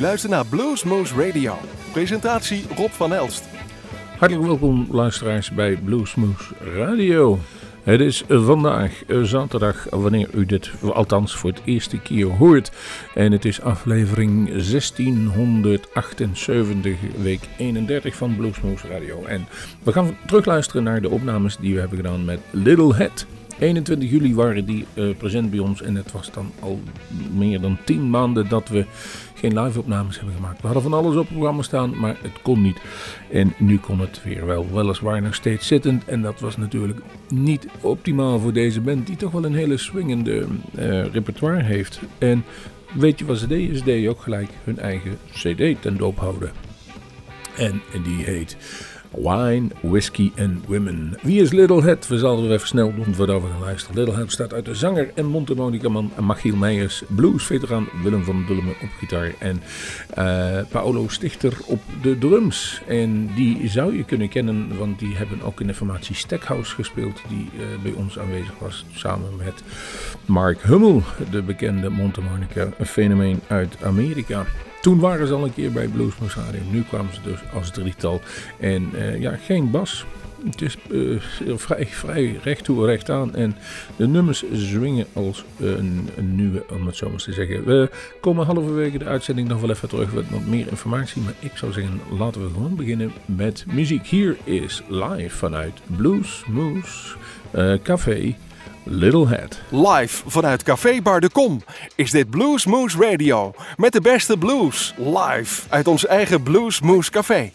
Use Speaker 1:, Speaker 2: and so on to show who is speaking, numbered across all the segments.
Speaker 1: luistert naar Bluesmoose Radio. Presentatie Rob van Elst.
Speaker 2: Hartelijk welkom luisteraars bij Bluesmoose Radio. Het is vandaag eh, zaterdag, wanneer u dit althans voor het eerste keer hoort. En het is aflevering 1678, week 31 van Bluesmoose Radio. En we gaan terugluisteren naar de opnames die we hebben gedaan met Little Head. 21 juli waren die uh, present bij ons en het was dan al meer dan 10 maanden dat we geen live-opnames hebben gemaakt. We hadden van alles op programma staan, maar het kon niet. En nu kon het weer wel, weliswaar nog steeds zittend. En dat was natuurlijk niet optimaal voor deze band, die toch wel een hele swingende uh, repertoire heeft. En weet je wat ze deden? Ze deden ook gelijk hun eigen CD ten doop houden. En die heet Wine, Whiskey and Women. Wie is Little Head? We zullen even snel doen voordat we gaan luisteren. Little Head staat uit de zanger en mondharmonica-man Machiel Meijers, blues-veteraan Willem van Dulmen op gitaar en uh, Paolo Stichter op de drums. En die zou je kunnen kennen, want die hebben ook in de formatie Stackhouse gespeeld, die uh, bij ons aanwezig was, samen met Mark Hummel, de bekende mondharmonica-fenomeen uit Amerika. Toen waren ze al een keer bij Bluesmoose Radio. Nu kwamen ze dus als drietal. En uh, ja, geen bas. Het is uh, vrij, vrij recht toe, recht aan. En de nummers zwingen als een, een, nieuwe, om het zo maar te zeggen. We komen halverwege de uitzending nog wel even terug met wat meer informatie. Maar ik zou zeggen, laten we gewoon beginnen met muziek. Hier is live vanuit Bluesmoose uh, Café Little Head.
Speaker 1: Live vanuit Café Bar de Kom is dit Blues Moose Radio. Met de beste blues. Live uit ons eigen Blues Moose Café.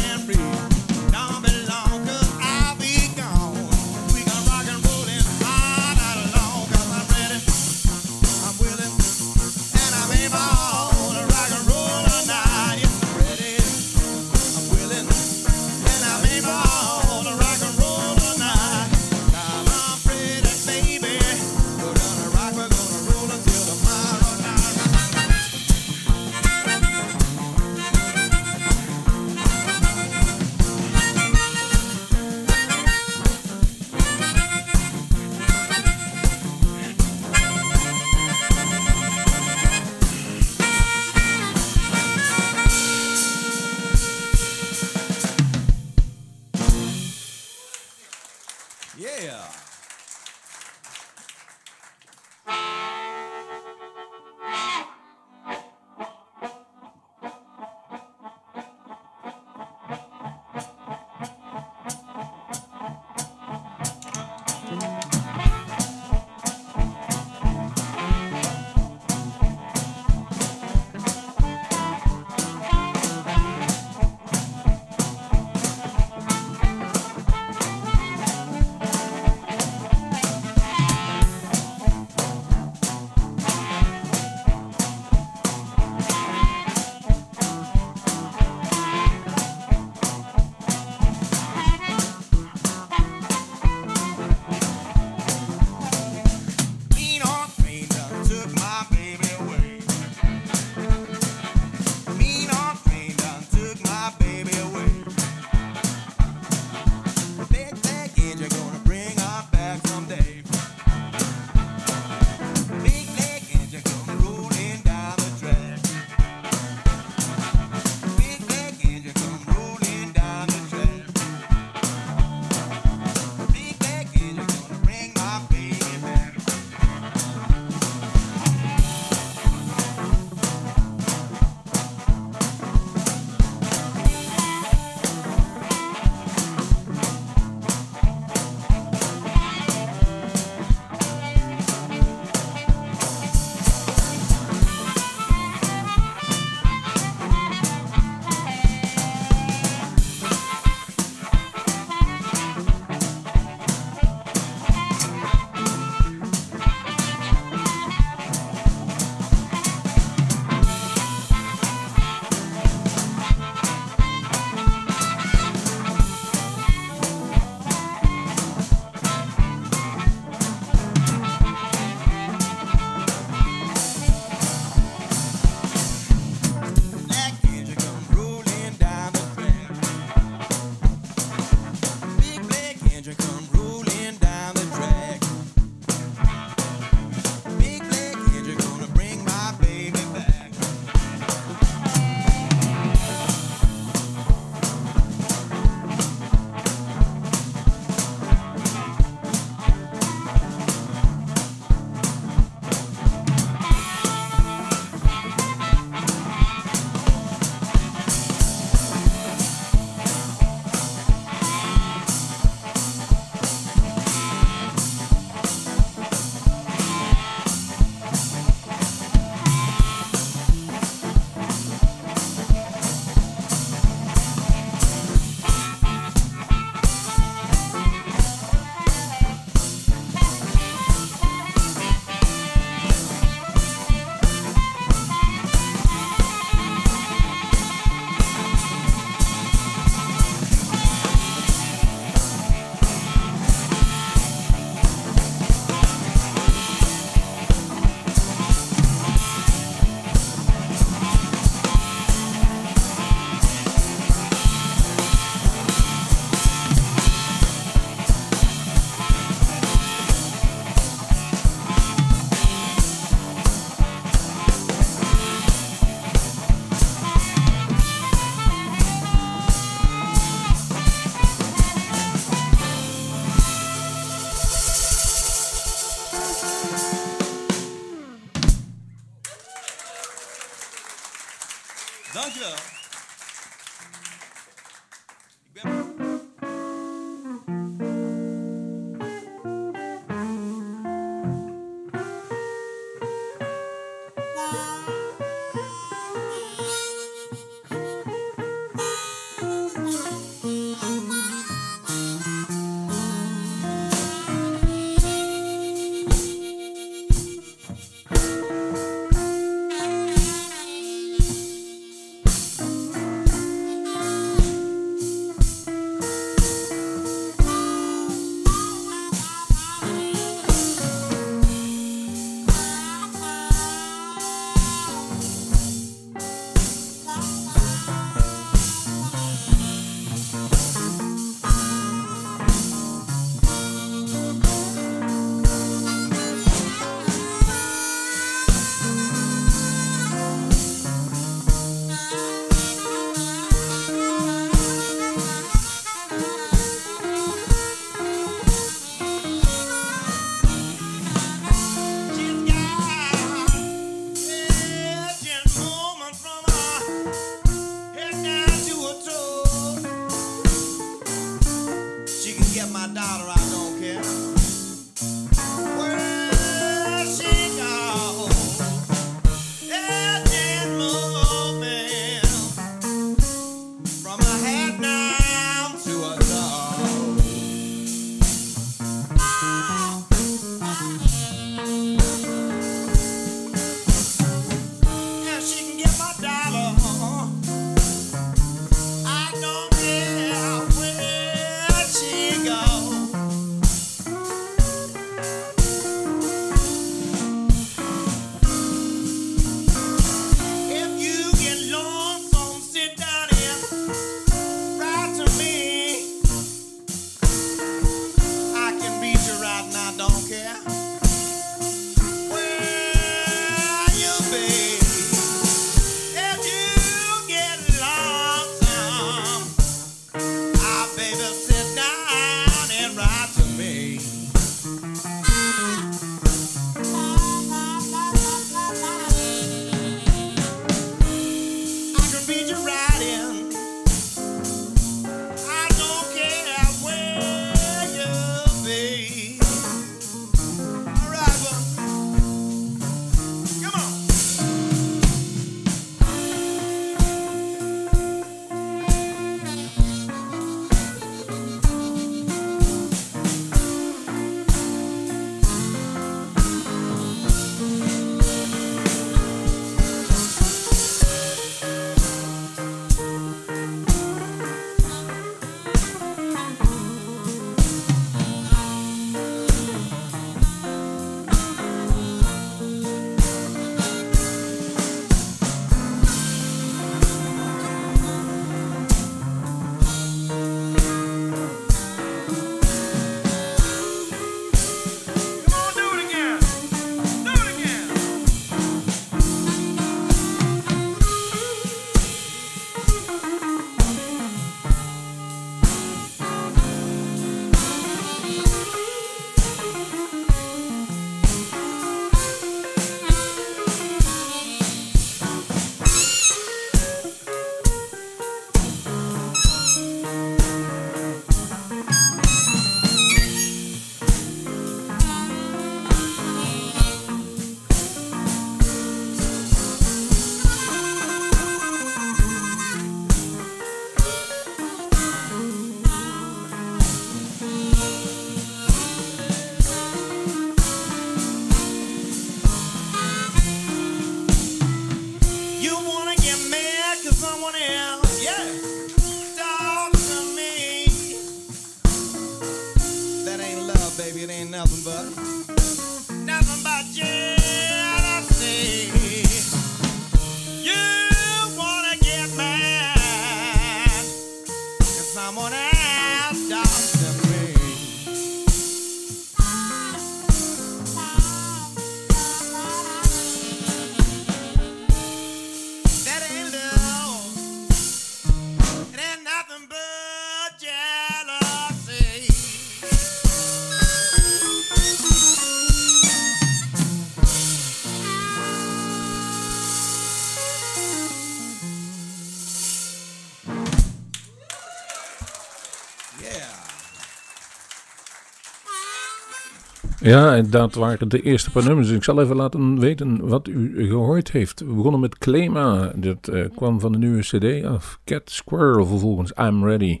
Speaker 2: Ja, en dat waren de eerste paar nummers. Ik zal even laten weten wat u gehoord heeft. We begonnen met Klema. Dat uh, kwam van de nieuwe CD af. Cat Squirrel, vervolgens I'm Ready.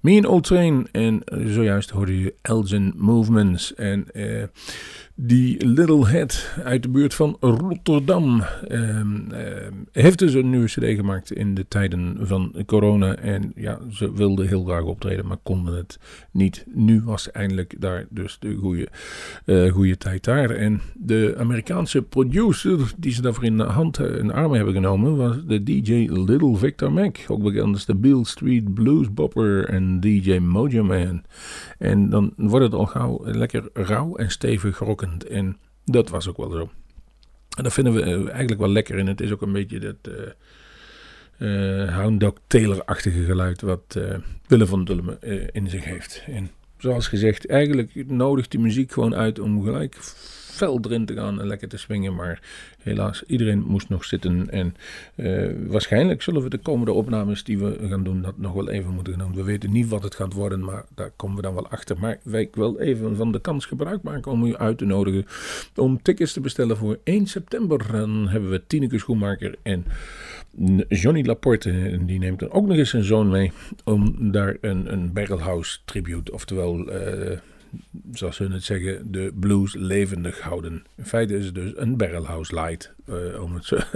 Speaker 2: Mean Old Train en zojuist hoorde je Elgin Movements. En uh, die Little Head uit de buurt van Rotterdam um, heeft dus een nieuwe CD gemaakt in de tijden van corona. En ja, ze wilde heel graag optreden, maar konden het niet. Nu was eindelijk daar dus de goede, uh, goede tijd daar. En de Amerikaanse producer die ze daarvoor in de hand en armen hebben genomen was de DJ Little Victor Mac. Ook bekend als de Bill Street Blues Bopper en DJ Mojo Man. En dan wordt het al gauw lekker rauw en stevig En dat was ook wel zo. En dat vinden we eh, eigenlijk wel lekker. En het is ook een beetje dat uh, Hound Dog Taylor-achtige geluid wat uh, Willem van Dulmen in zich heeft. En zoals gezegd, eigenlijk nodigt die muziek gewoon uit om gelijk fel erin te gaan en lekker te swingen. Maar helaas, iedereen moest nog zitten. En uh, waarschijnlijk zullen we de komende opnames die we gaan doen, dat nog wel even moeten doen. We weten niet wat het gaat worden, maar daar komen we dan wel achter. Maar wij wil even van de kans gebruik maken om u uit te nodigen om tickets te bestellen voor 1 september. Dan hebben we Tineke Schoenmaker en Johnny Laporte, die neemt dan ook nog eens zijn zoon mee om daar een, een Barrelhouse tribute, oftewel... Uh, zoals hun het zeggen, de blues levendig houden. In feite is het dus een barrelhouse light. Uh, om het zo.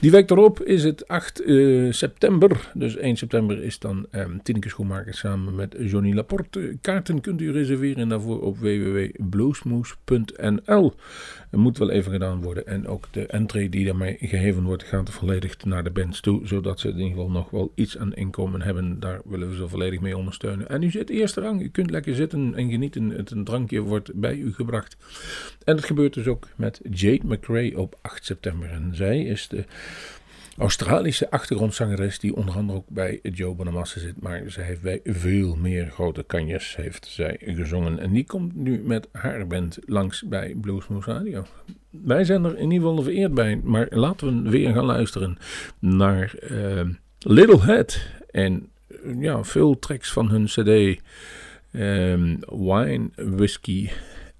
Speaker 2: Die week erop is het 8 uh, eh, september. Dus 1 september is dan um, Tineke Schoenmaker samen met Johnny Laporte. Kaarten kunt u reserveren daarvoor op www.bluesmoes.nl. Het moet wel even gedaan worden. En ook de entree die daarmee gegeven wordt gaat volledig naar de bands toe. Zodat ze in ieder geval nog wel iets aan inkomen hebben. Daar willen we ze volledig mee ondersteunen. En u zit eerste rang. U kunt lekker zitten en genieten. Het een drankje wordt bij u gebracht. En dat gebeurt dus ook met Jade McRae op 8 september. En zij is de Australische achtergrondzangeres die onder andere ook bij Joe Bonamassa zit. Maar zij heeft bij veel meer grote kanjes heeft zij gezongen. En die komt nu met haar band langs bij Bluesmoose Radio. Wij zijn er in ieder geval vereerd bij. Maar laten we weer gaan luisteren naar uh, Little Head. En ja, veel tracks van hun cd. Um, wine, Whiskey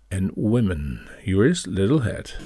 Speaker 2: and Women. Here is Little Head.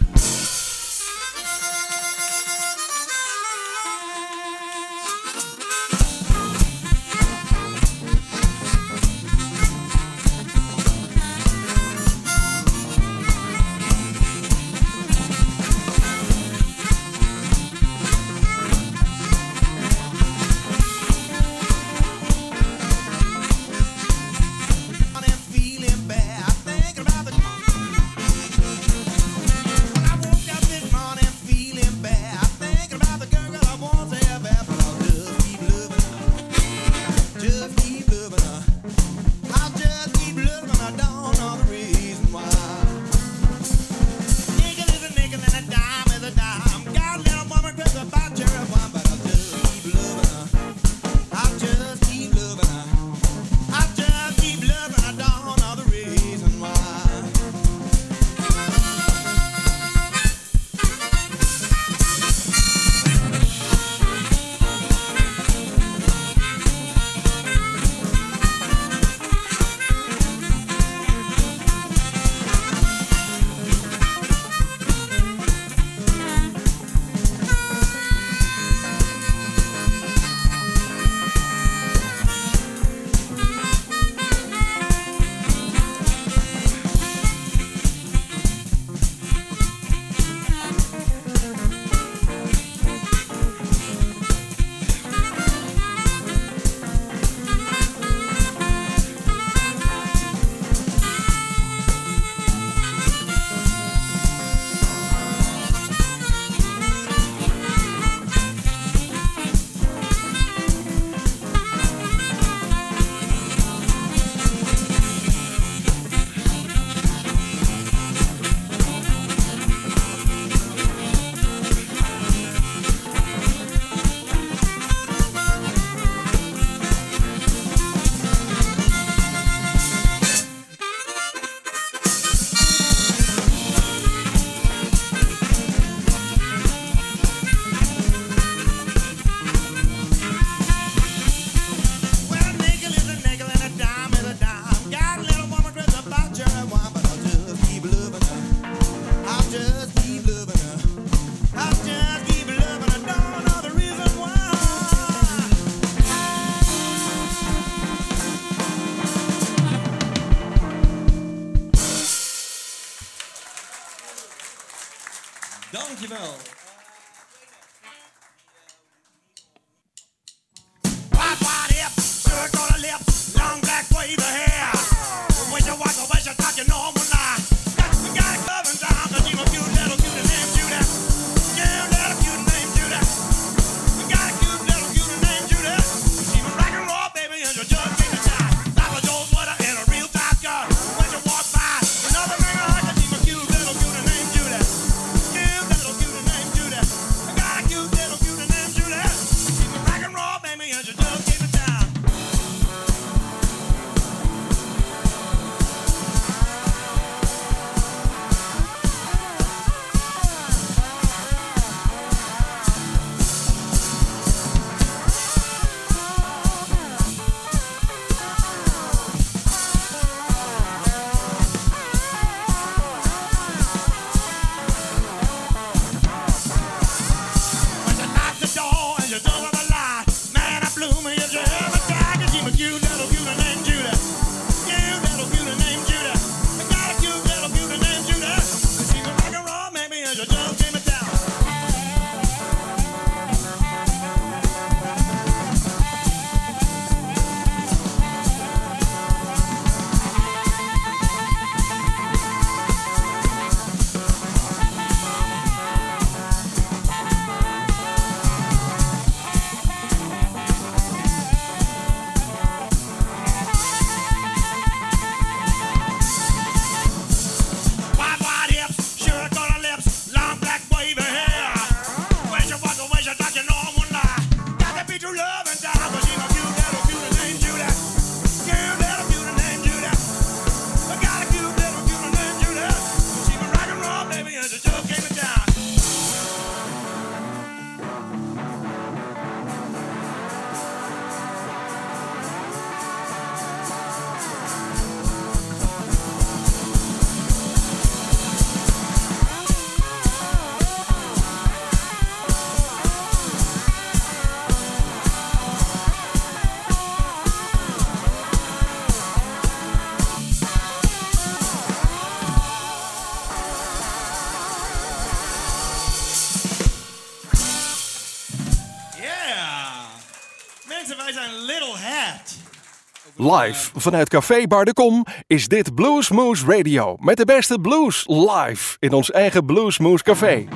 Speaker 1: Live. Vanuit Café Bar de Kom is dit Bluesmoose Radio. Met de beste blues live in ons eigen Bluesmoose Café.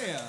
Speaker 1: 对啊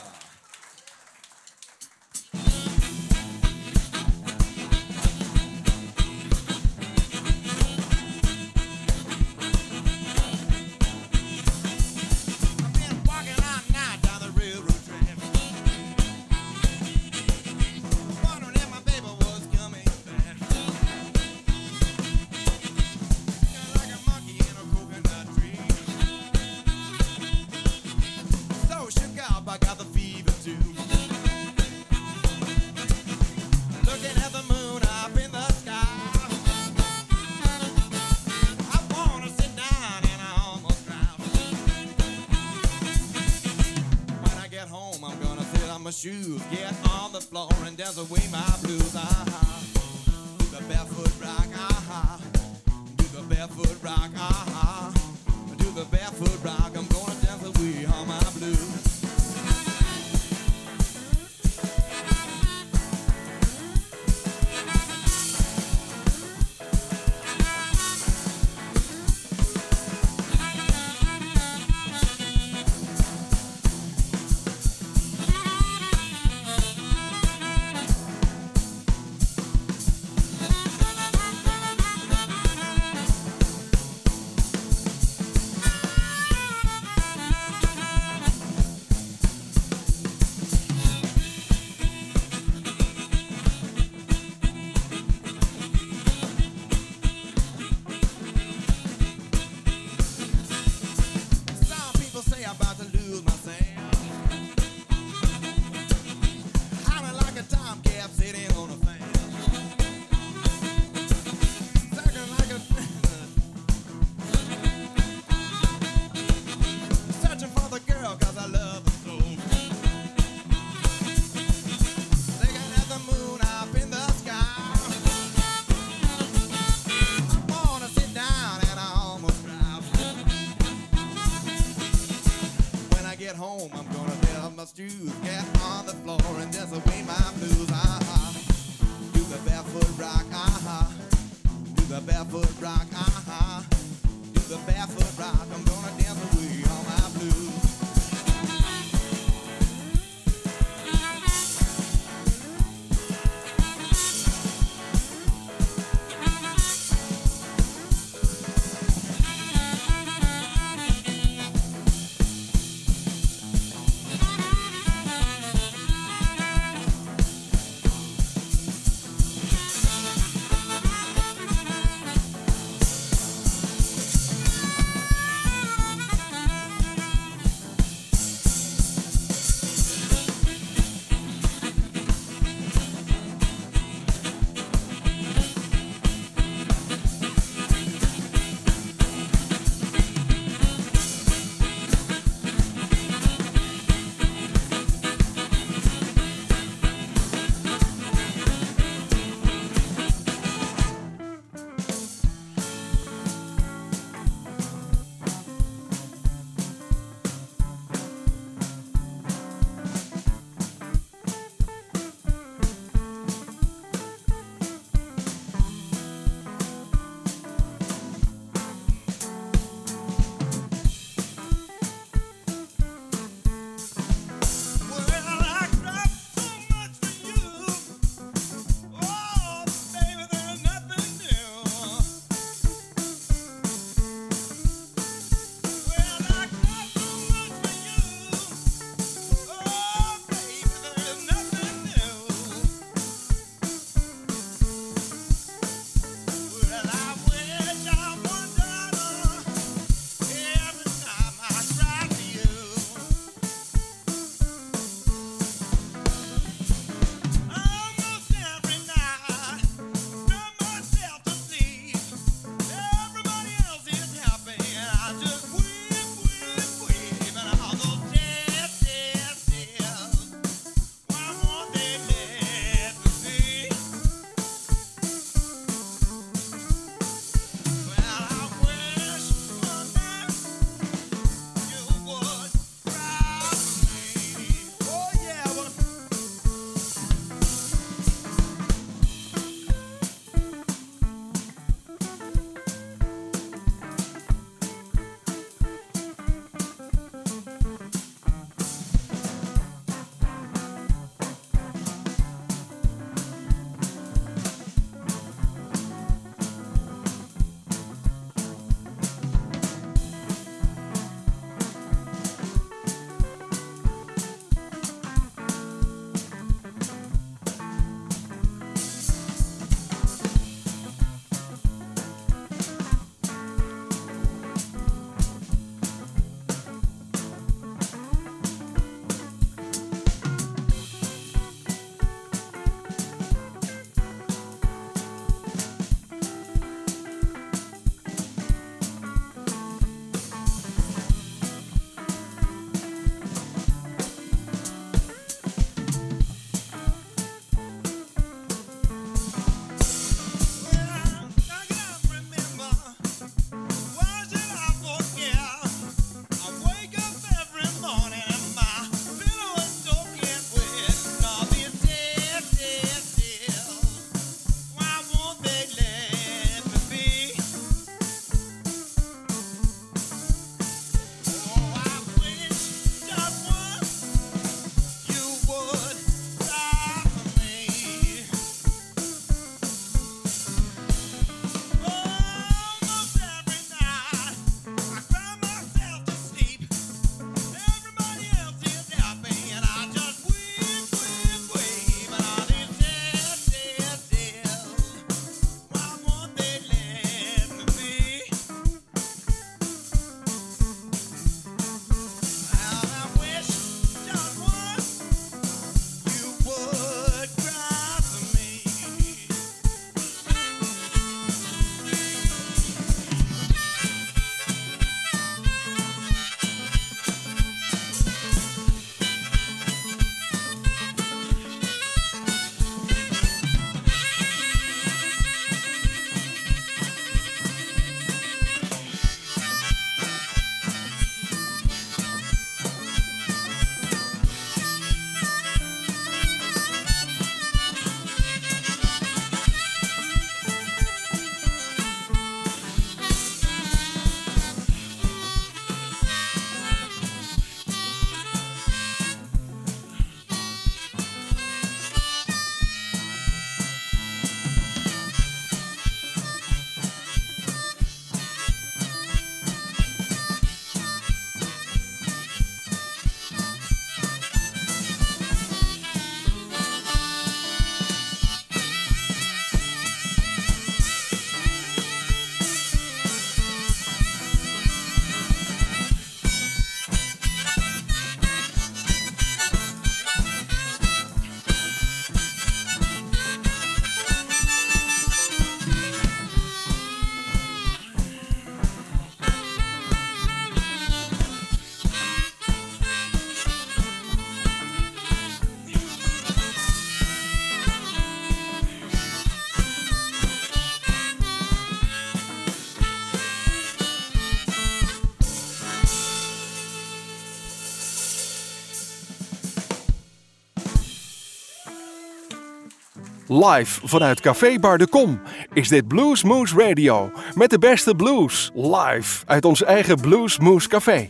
Speaker 1: Live vanuit Café Bar de Kom is dit Blues Moose Radio. Met de beste blues. Live uit ons eigen Blues Moose Café.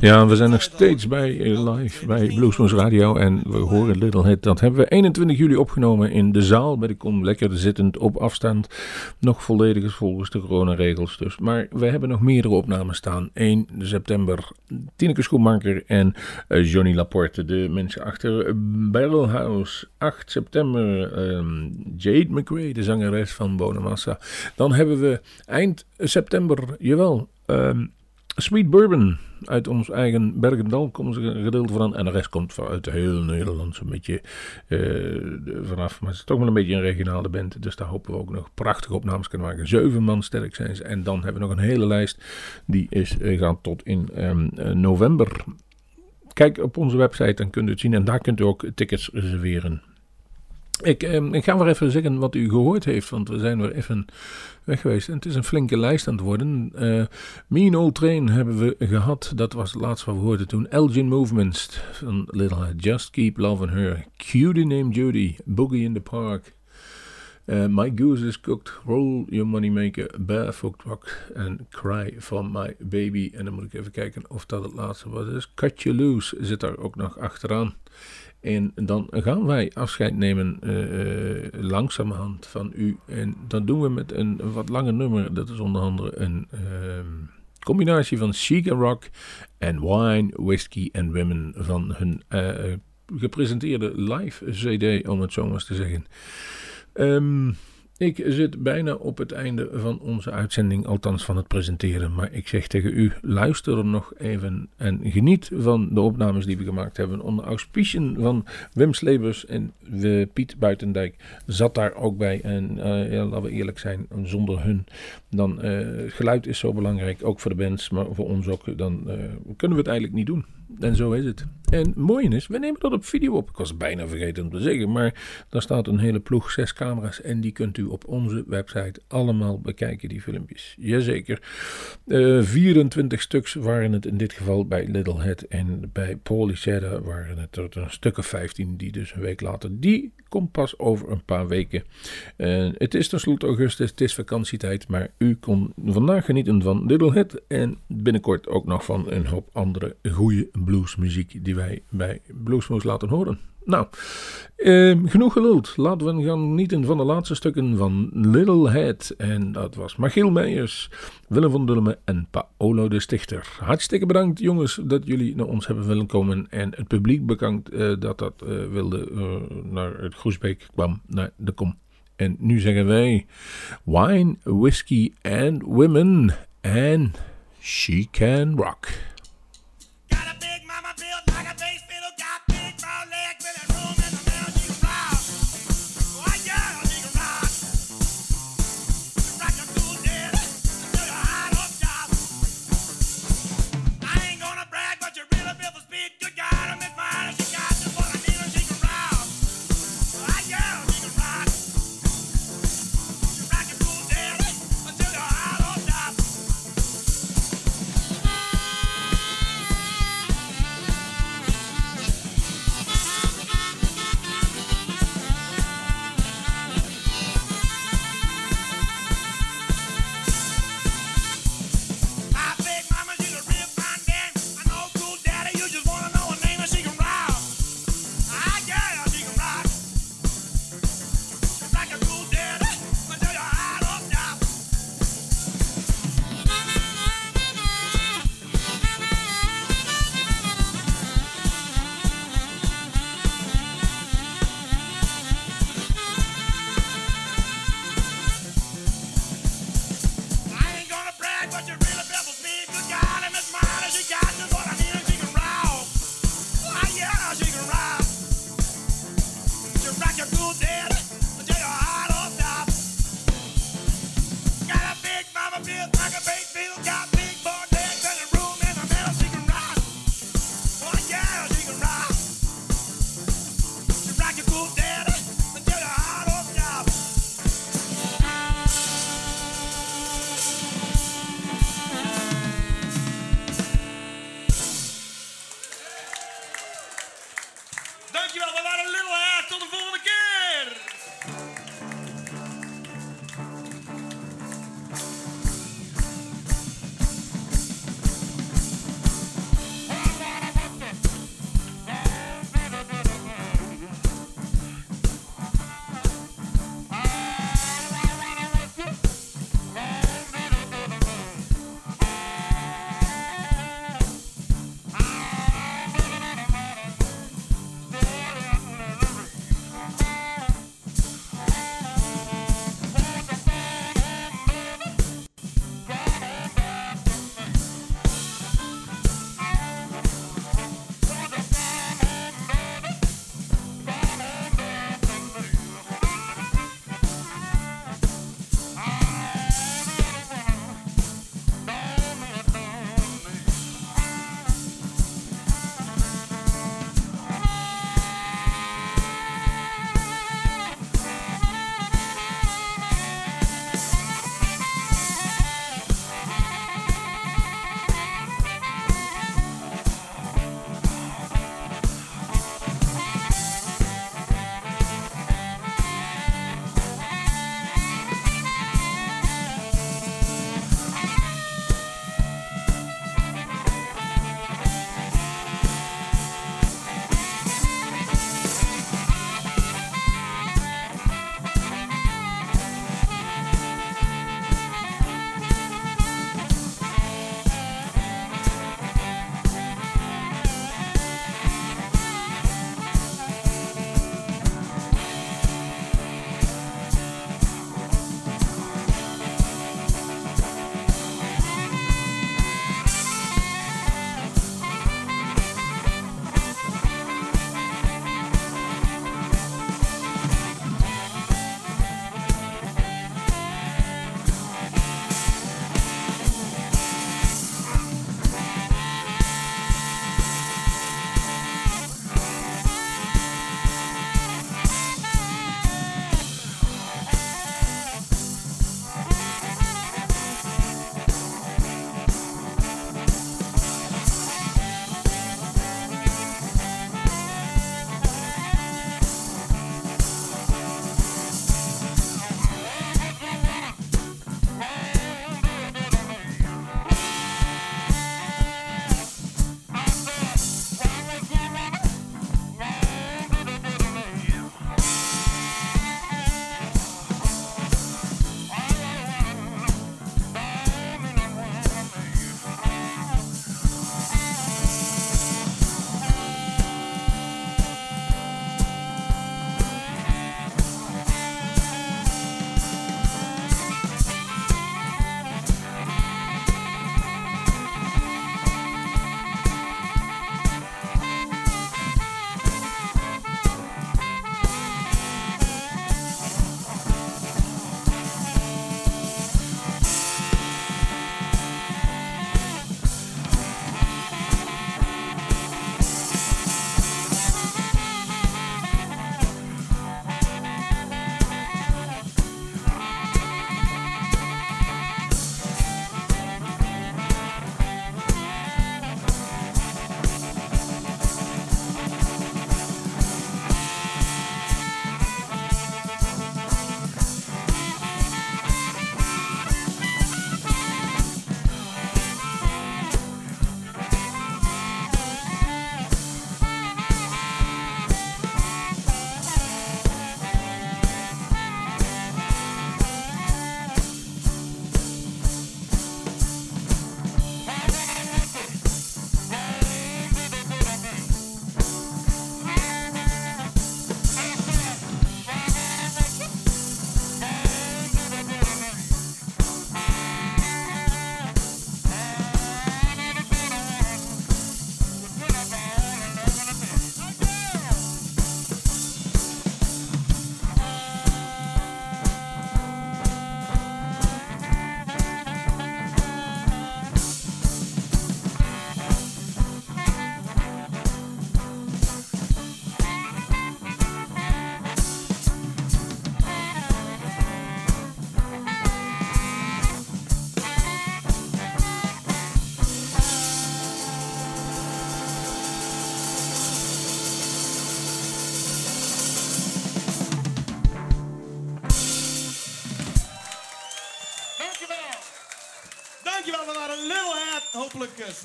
Speaker 2: Ja, we zijn nog steeds bij eh, live bij Bluesmoes Radio en we horen Little Hit. Dat hebben we 21 juli opgenomen in de zaal bij de Kom. Lekker zittend op afstand. Nog volledig volgens de coronaregels dus. Maar we hebben nog meerdere opnames staan. 1 september Tineke Schoenmaker en eh, Johnny Laporte, de mensen achter Barrel House. 8 september ehm, Jade McRae, de zangeres van Bonamassa. Dan hebben we eind september, jawel, ehm, Sweet Bourbon uit ons eigen Bergendal komt er een gedeelte van. En de rest komt vanuit heel Nederland zo'n beetje eh, vanaf. Maar het is toch wel een beetje een regionale band. Dus daar hopen we ook nog prachtige opnames kunnen maken. Zeven man sterk zijn ze. En dan hebben we nog een hele lijst. Die is, eh, gaat tot in ehm, eh, november. Kijk op onze website, dan kunt u het zien. En daar kunt u ook tickets reserveren. Ik, ehm, ik ga weer even zeggen wat u gehoord heeft, want we zijn weer even weg geweest. En het is een flinke lijst aan het worden. Eh mean Old Train hebben we gehad. Dat was het laatste wat we hoorden toen. Elgin Movements van Little. Just Keep Loving Her. Cutie Named Judy. Boogie in the Park. Eh, my Goose is Cooked. Roll Your Moneymaker. Barefoot Rock. En Cry for My Baby. En dan moet ik even kijken of dat het laatste was. Dus Cut You Loose zit daar ook nog achteraan. En dan gaan wij afscheid nemen eh, langzamerhand van u. En dat doen we met een wat langer nummer. Dat is onder andere een ehm, combinatie van chic rock en wine, whisky en women van hun eh, gepresenteerde live CD, om het zo maar eens te zeggen. Ehm, Ik zit bijna op het einde van onze uitzending, althans van het presenteren. Maar ik zeg tegen u, luister nog even en geniet van de opnames die we gemaakt hebben. Onder auspiciën van Wim Slebers en Piet Buitendijk zat daar ook bij. En uh, ja, laten we eerlijk zijn, zonder hun, dan uh, geluid is zo belangrijk, ook voor de bands, maar voor ons ook. Dan uh, kunnen we het eigenlijk niet doen. En zo is het. En mooi is, we nemen dat op video op. Ik was bijna vergeten om te zeggen, maar daar staat een hele ploeg, zes camera's. En die kunt u op onze website allemaal bekijken, die filmpjes. Jazeker. Uh, 24 stuks waren het in dit geval bij Little Head. En bij Polyceda waren het er een stuk of 15, die dus een week later. Die komt pas over een paar weken. Uh, het is tenslotte augustus, het is vakantietijd. Maar u kon vandaag genieten van Little Head. En binnenkort ook nog van een hoop andere goede bluesmuziek die wij bij Bluesmoes laten horen. Nou, eh, genoeg geluld. Laten we gaan genieten van de laatste stukken van Little Head. En dat was Machiel Meijers, Willem van Dulmen en Paolo de Stichter. Hartstikke bedankt jongens dat jullie naar ons hebben willen komen. En het publiek bedankt uh, dat dat uh, wilde naar het Groesbeek kwam, naar de kom. En nu zeggen wij Wine, Whiskey and Women. And she can rock.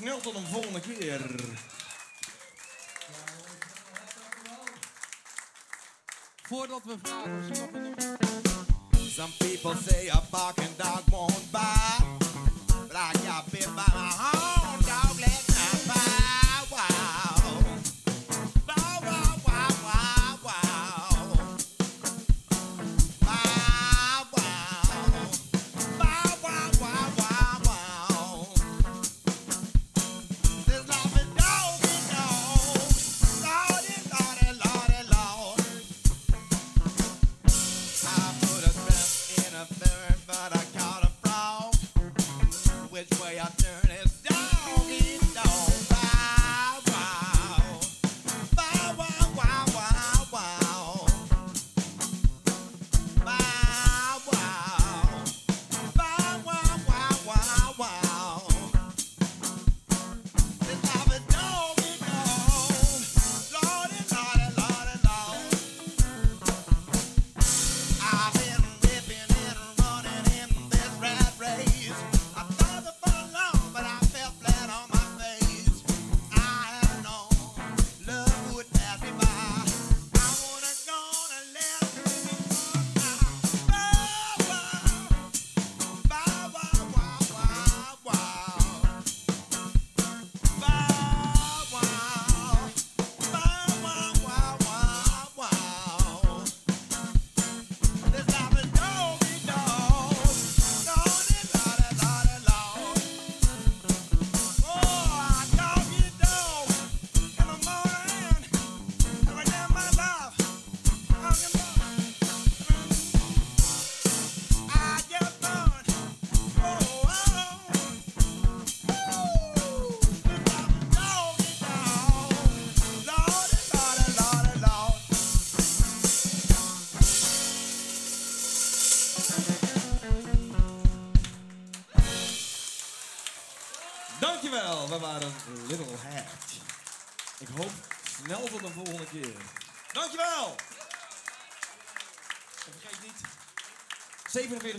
Speaker 1: Nul tot een volgende keer. Voordat we vragen of ze people which way I turn.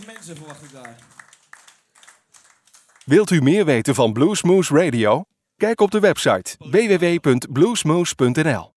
Speaker 1: mensen verwacht ik daar.
Speaker 3: Wilt u meer weten van Bluesmoose Radio? Kijk op de website www.bluesmoose.nl.